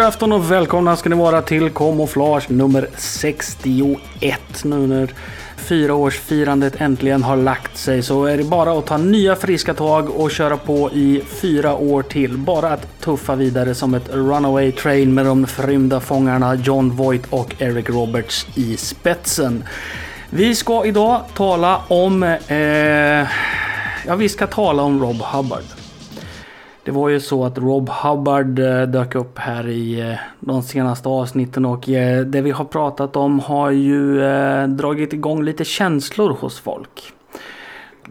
God afton och välkomna ska ni vara till Kamouflage nummer 61. Nu när fyraårsfirandet äntligen har lagt sig så är det bara att ta nya friska tag och köra på i fyra år till. Bara att tuffa vidare som ett runaway train med de förrymda fångarna John Voight och Eric Roberts i spetsen. Vi ska idag tala om... Eh, ja, vi ska tala om Rob Hubbard. Det var ju så att Rob Hubbard eh, dök upp här i eh, de senaste avsnitten och eh, det vi har pratat om har ju dragit igång lite känslor hos folk.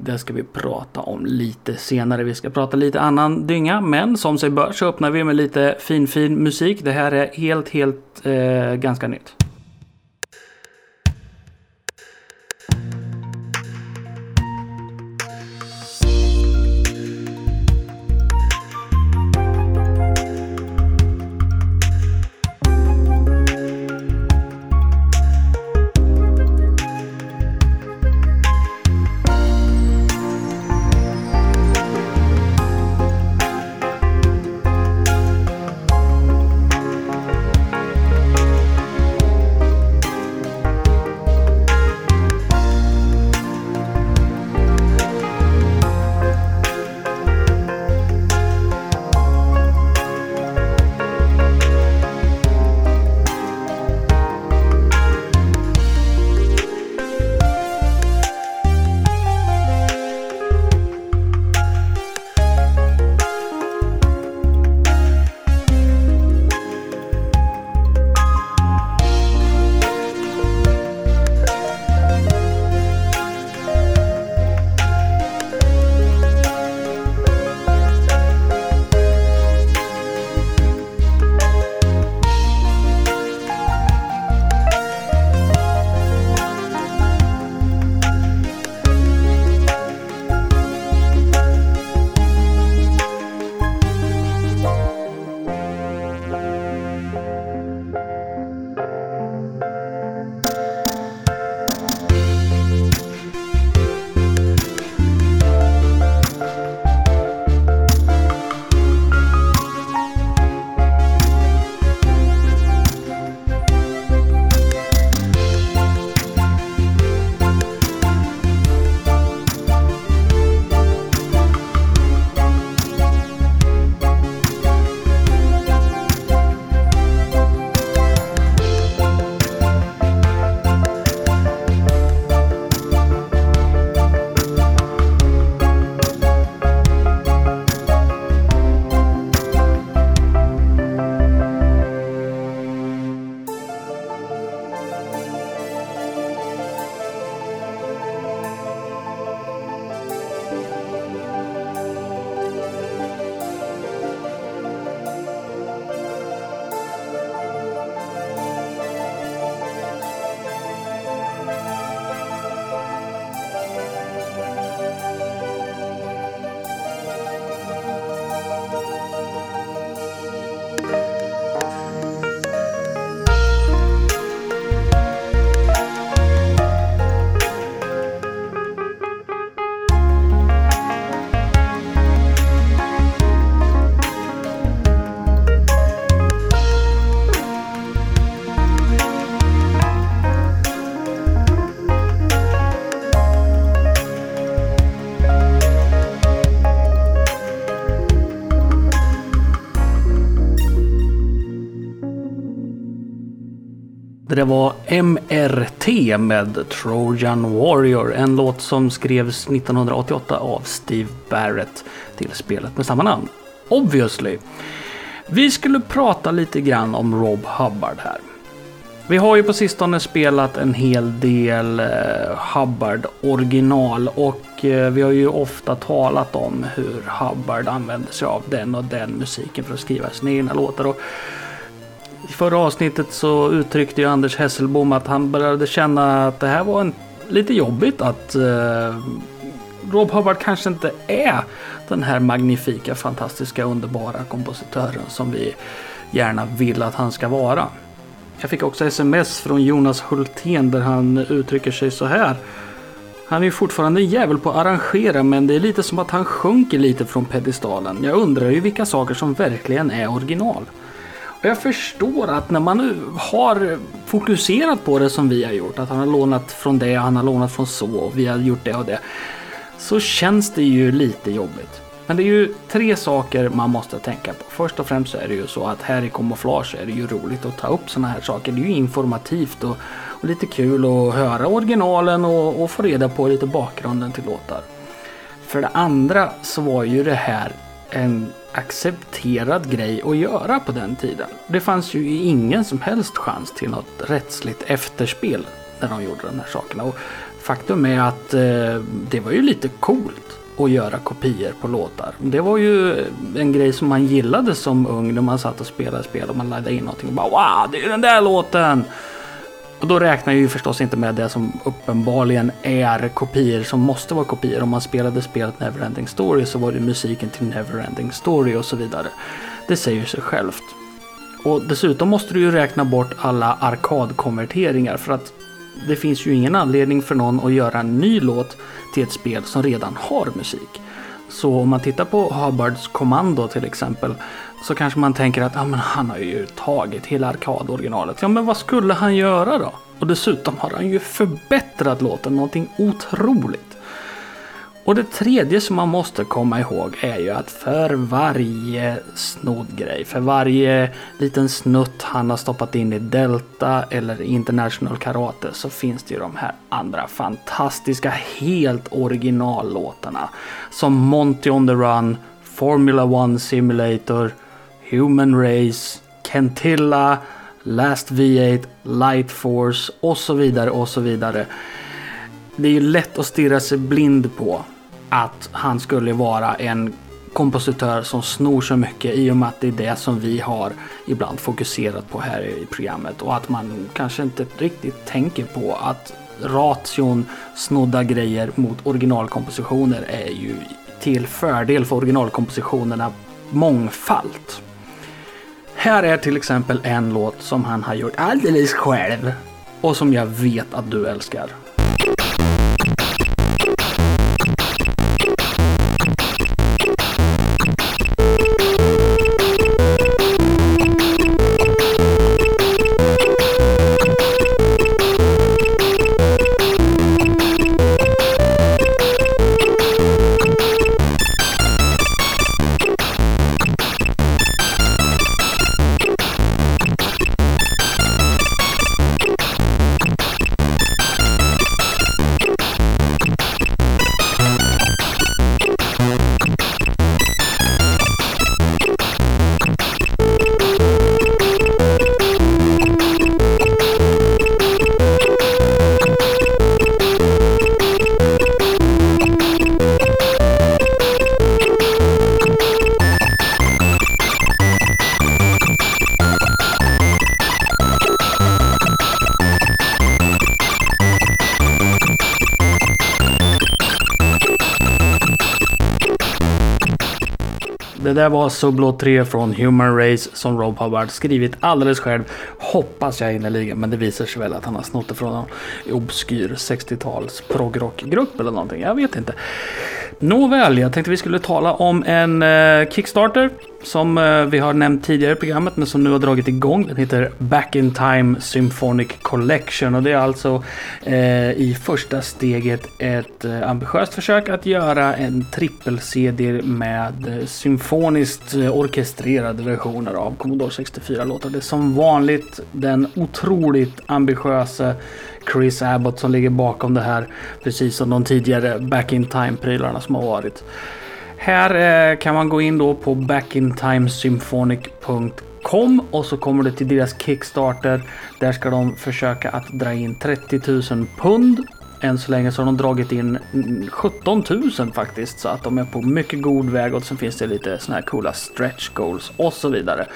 Det ska vi prata om lite senare. Vi ska prata lite annan dynga, men som sig bör så öppnar vi med lite fin fin musik. Det här är helt, helt eh, ganska nytt. Det var MRT med Trojan Warrior. En låt som skrevs 1988 av Steve Barrett till spelet med samma namn. Obviously. Vi skulle prata lite grann om Rob Hubbard här. Vi har ju på sistone spelat en hel del eh, Hubbard original och eh, vi har ju ofta talat om hur Hubbard använder sig av den och den musiken för att skriva sina egna låtar. Och i förra avsnittet så uttryckte ju Anders Hesselbom att han började känna att det här var en, lite jobbigt att eh, Rob Hubbard kanske inte är den här magnifika, fantastiska, underbara kompositören som vi gärna vill att han ska vara. Jag fick också sms från Jonas Hultén där han uttrycker sig så här. Han är ju fortfarande en jävel på att arrangera men det är lite som att han sjunker lite från pedestalen. Jag undrar ju vilka saker som verkligen är original. Jag förstår att när man nu har fokuserat på det som vi har gjort, att han har lånat från det, och han har lånat från så och vi har gjort det och det. Så känns det ju lite jobbigt. Men det är ju tre saker man måste tänka på. Först och främst så är det ju så att här i kamouflage är det ju roligt att ta upp sådana här saker. Det är ju informativt och, och lite kul att höra originalen och, och få reda på lite bakgrunden till låtar. För det andra så var ju det här en accepterad grej att göra på den tiden. Det fanns ju ingen som helst chans till något rättsligt efterspel när de gjorde de här sakerna. Och faktum är att eh, det var ju lite coolt att göra kopior på låtar. Det var ju en grej som man gillade som ung när man satt och spelade spel och man laddade in någonting och bara wow, det är ju den där låten! Och då räknar jag ju förstås inte med det som uppenbarligen är kopior som måste vara kopior. Om man spelade spelet Neverending Story så var det musiken till Neverending Story och så vidare. Det säger sig självt. Och dessutom måste du ju räkna bort alla arkadkonverteringar för att det finns ju ingen anledning för någon att göra en ny låt till ett spel som redan har musik. Så om man tittar på Hubbards kommando till exempel så kanske man tänker att ah, men han har ju tagit hela arkadoriginalet. Ja, men vad skulle han göra då? Och dessutom har han ju förbättrat låten någonting otroligt. Och det tredje som man måste komma ihåg är ju att för varje snodd grej, för varje liten snutt han har stoppat in i Delta eller International Karate så finns det ju de här andra fantastiska helt originallåtarna. Som Monty on the Run, Formula One Simulator, Human Race, Kentilla, Last V8, Light Force och så vidare och så vidare. Det är ju lätt att stirra sig blind på att han skulle vara en kompositör som snor så mycket i och med att det är det som vi har ibland fokuserat på här i programmet och att man kanske inte riktigt tänker på att ration snodda grejer mot originalkompositioner är ju till fördel för originalkompositionerna mångfalt. Här är till exempel en låt som han har gjort alldeles själv och som jag vet att du älskar. Det där var Sublo 3 från Human Race som Rob Hubbard skrivit alldeles själv. Hoppas jag innerligen, men det visar sig väl att han har snott det från någon obskyr 60-tals progrockgrupp eller någonting. Jag vet inte. Nåväl, jag tänkte vi skulle tala om en eh, Kickstarter som eh, vi har nämnt tidigare i programmet men som nu har dragit igång. Den heter Back in Time Symphonic Collection och det är alltså eh, i första steget ett eh, ambitiöst försök att göra en trippel-CD med eh, symfoniskt eh, orkestrerade versioner av Commodore 64-låtar. Det är som vanligt den otroligt ambitiösa Chris Abbott som ligger bakom det här. Precis som de tidigare Back in Time-prylarna som har varit. Här eh, kan man gå in då på backintimesymphonic.com och så kommer det till deras Kickstarter. Där ska de försöka att dra in 30 000 pund. Än så länge så har de dragit in 17 000 faktiskt så att de är på mycket god väg och sen finns det lite såna här coola stretch goals och så vidare.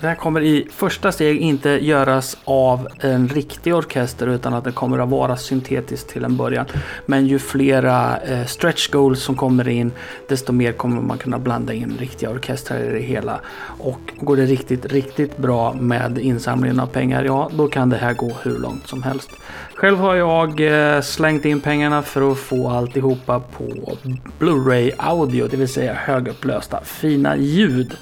Det här kommer i första steg inte göras av en riktig orkester utan att det kommer att vara syntetiskt till en början. Men ju flera eh, stretch goals som kommer in desto mer kommer man kunna blanda in riktiga orkestrar i det hela. Och går det riktigt, riktigt bra med insamlingen av pengar, ja då kan det här gå hur långt som helst. Själv har jag eh, slängt in pengarna för att få alltihopa på Blu-ray audio, det vill säga högupplösta fina ljud.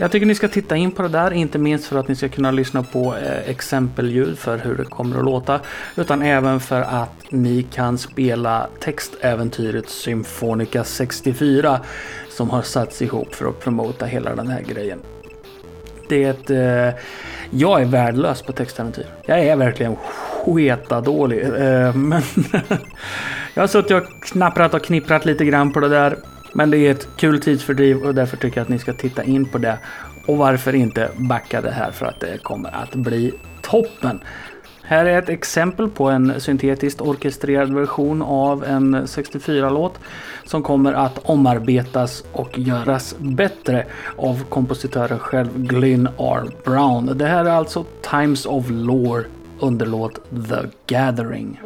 Jag tycker ni ska titta in på det där, inte minst för att ni ska kunna lyssna på eh, exempelljud för hur det kommer att låta, utan även för att ni kan spela textäventyret Symfonica 64 som har satts ihop för att promota hela den här grejen. Det eh, jag är värdelös på textäventyr. Jag är verkligen sketadålig. Eh, men jag har suttit och knapprat och knipprat lite grann på det där. Men det är ett kul tidsfördriv och därför tycker jag att ni ska titta in på det. Och varför inte backa det här för att det kommer att bli toppen. Här är ett exempel på en syntetiskt orkestrerad version av en 64-låt som kommer att omarbetas och göras bättre av kompositören själv Glyn R. Brown. Det här är alltså Times of Lore under låt The Gathering.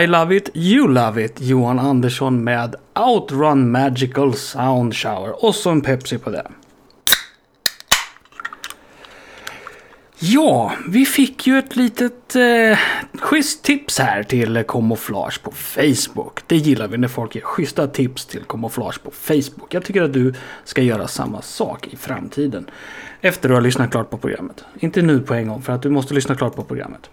I Love It, You Love It, Johan Andersson med Outrun Magical Sound Shower. Och så en Pepsi på det. Ja, vi fick ju ett litet eh, schysst tips här till kamouflage på Facebook. Det gillar vi när folk ger schyssta tips till kamouflage på Facebook. Jag tycker att du ska göra samma sak i framtiden. Efter du har lyssnat klart på programmet. Inte nu på en gång för att du måste lyssna klart på programmet.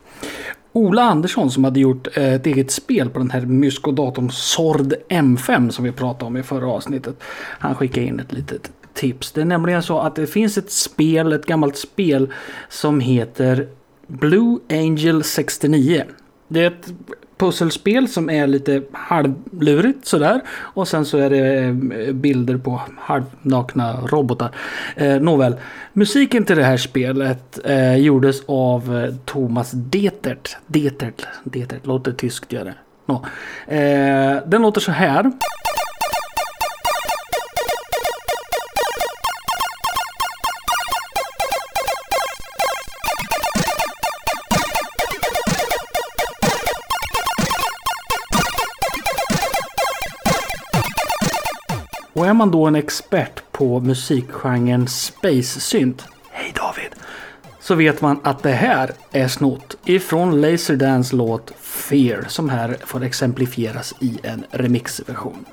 Ola Andersson som hade gjort eh, ett eget spel på den här Mysko-datorn Sord M5 som vi pratade om i förra avsnittet. Han skickade in ett litet tips. Det är nämligen så att det finns ett spel, ett gammalt spel som heter Blue Angel 69. Det är ett pusselspel som är lite halvlurigt sådär. Och sen så är det eh, bilder på halvnakna robotar. Eh, nåväl, musiken till det här spelet eh, gjordes av eh, Thomas Detert. Detert, Detert låter tyskt gör det. No. Eh, den låter så här. Man då en expert på musikgenren Space Synt, hej David, så vet man att det här är snott ifrån Laserdance låt Fear som här får exemplifieras i en remixversion.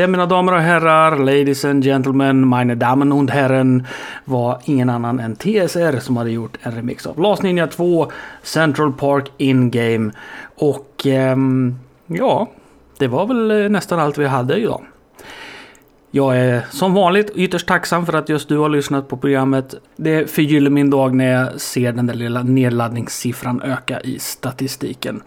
Det, mina damer och herrar, ladies and gentlemen, meine Damen und Herren, var ingen annan än TSR som hade gjort en remix av Last Ninja 2, Central Park In Game. Och ehm, ja, det var väl eh, nästan allt vi hade idag. Jag är som vanligt ytterst tacksam för att just du har lyssnat på programmet. Det förgyller min dag när jag ser den där lilla nedladdningssiffran öka i statistiken.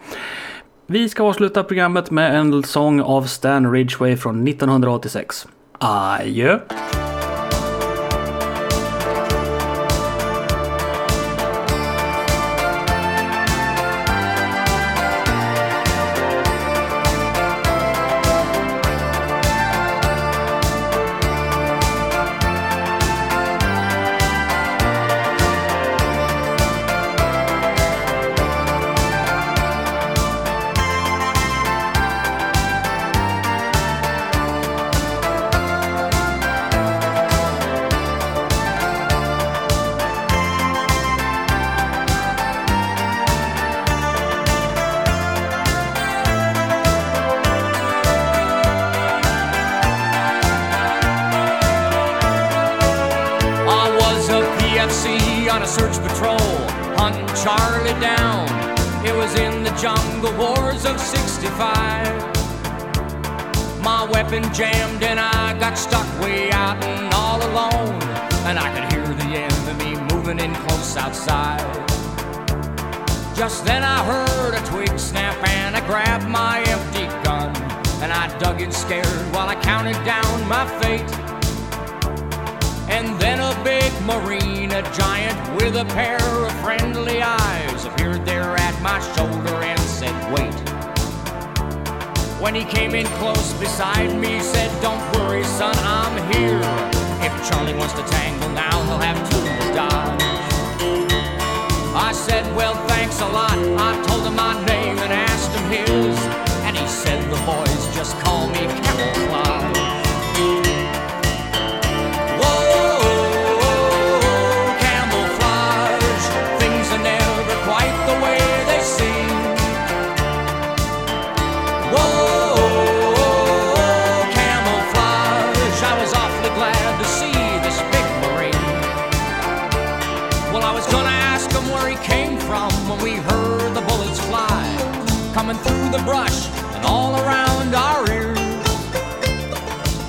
Vi ska avsluta programmet med en sång av Stan Ridgway från 1986. Adjö! my weapon jammed and I got stuck way out and all alone. And I could hear the enemy moving in close outside. Just then I heard a twig snap and I grabbed my empty gun. And I dug in scared while I counted down my fate. And then a big marine, a giant with a pair of friendly eyes, appeared there at my shoulder and when he came in close beside me, said, Don't worry, son, I'm here. If Charlie wants to tangle now, he'll have to dodge. I said, Well, thanks a lot. I told him my name and asked him his. And he said, The boys just call me Camouflage. the brush and all around our ears.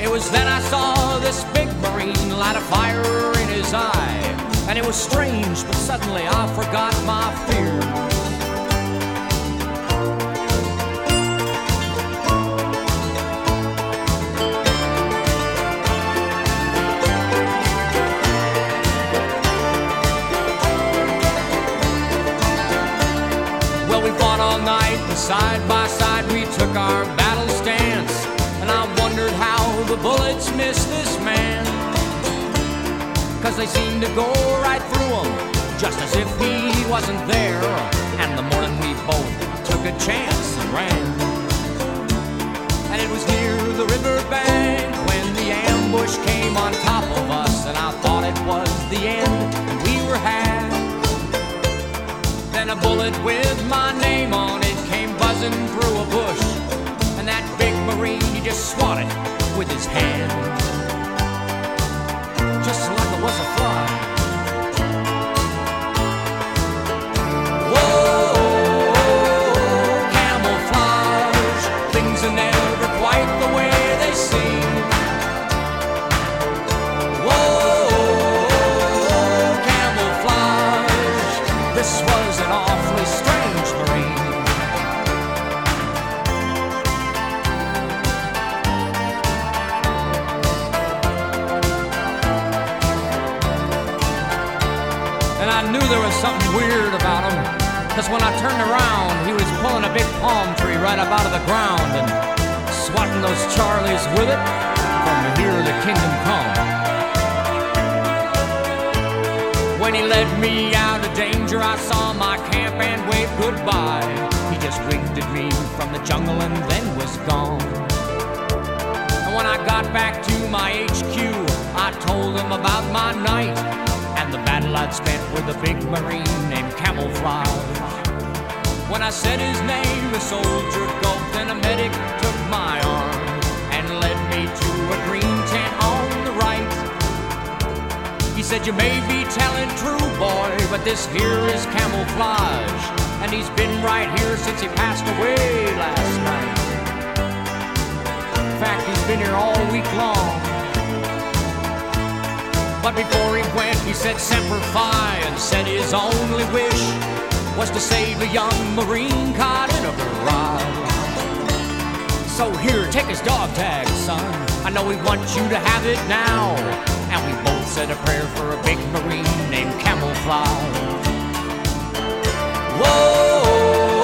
It was then I saw this big Marine light a fire in his eye. And it was strange, but suddenly I forgot my fear. side by our battle stance, and I wondered how the bullets missed this man. Cause they seemed to go right through him, just as if he wasn't there. And the morning we both took a chance and ran. And it was near the riverbank when the ambush came on top of us, and I thought it was the end, and we were had. Then a bullet with my name on it came buzzing through a bush that big marine, he just swatted with his hand. Been here all week long. But before he went, he said Semper Fi and said his only wish was to save a young Marine caught in a barrage. So here, take his dog tag, son. I know he wants you to have it now. And we both said a prayer for a big Marine named Camouflage. Whoa,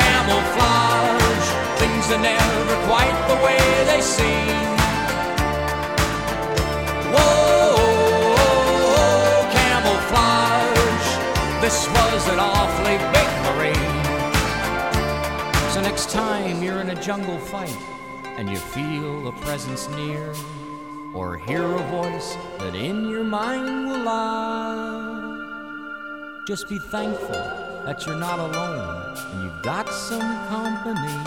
camouflage. Things are never quite they. Whoa, camouflage. This was an awfully big Marine. So next time you're in a jungle fight and you feel a presence near, or hear a voice that in your mind will lie, just be thankful that you're not alone and you've got some company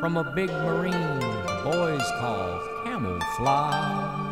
from a big marine boys call camouflage.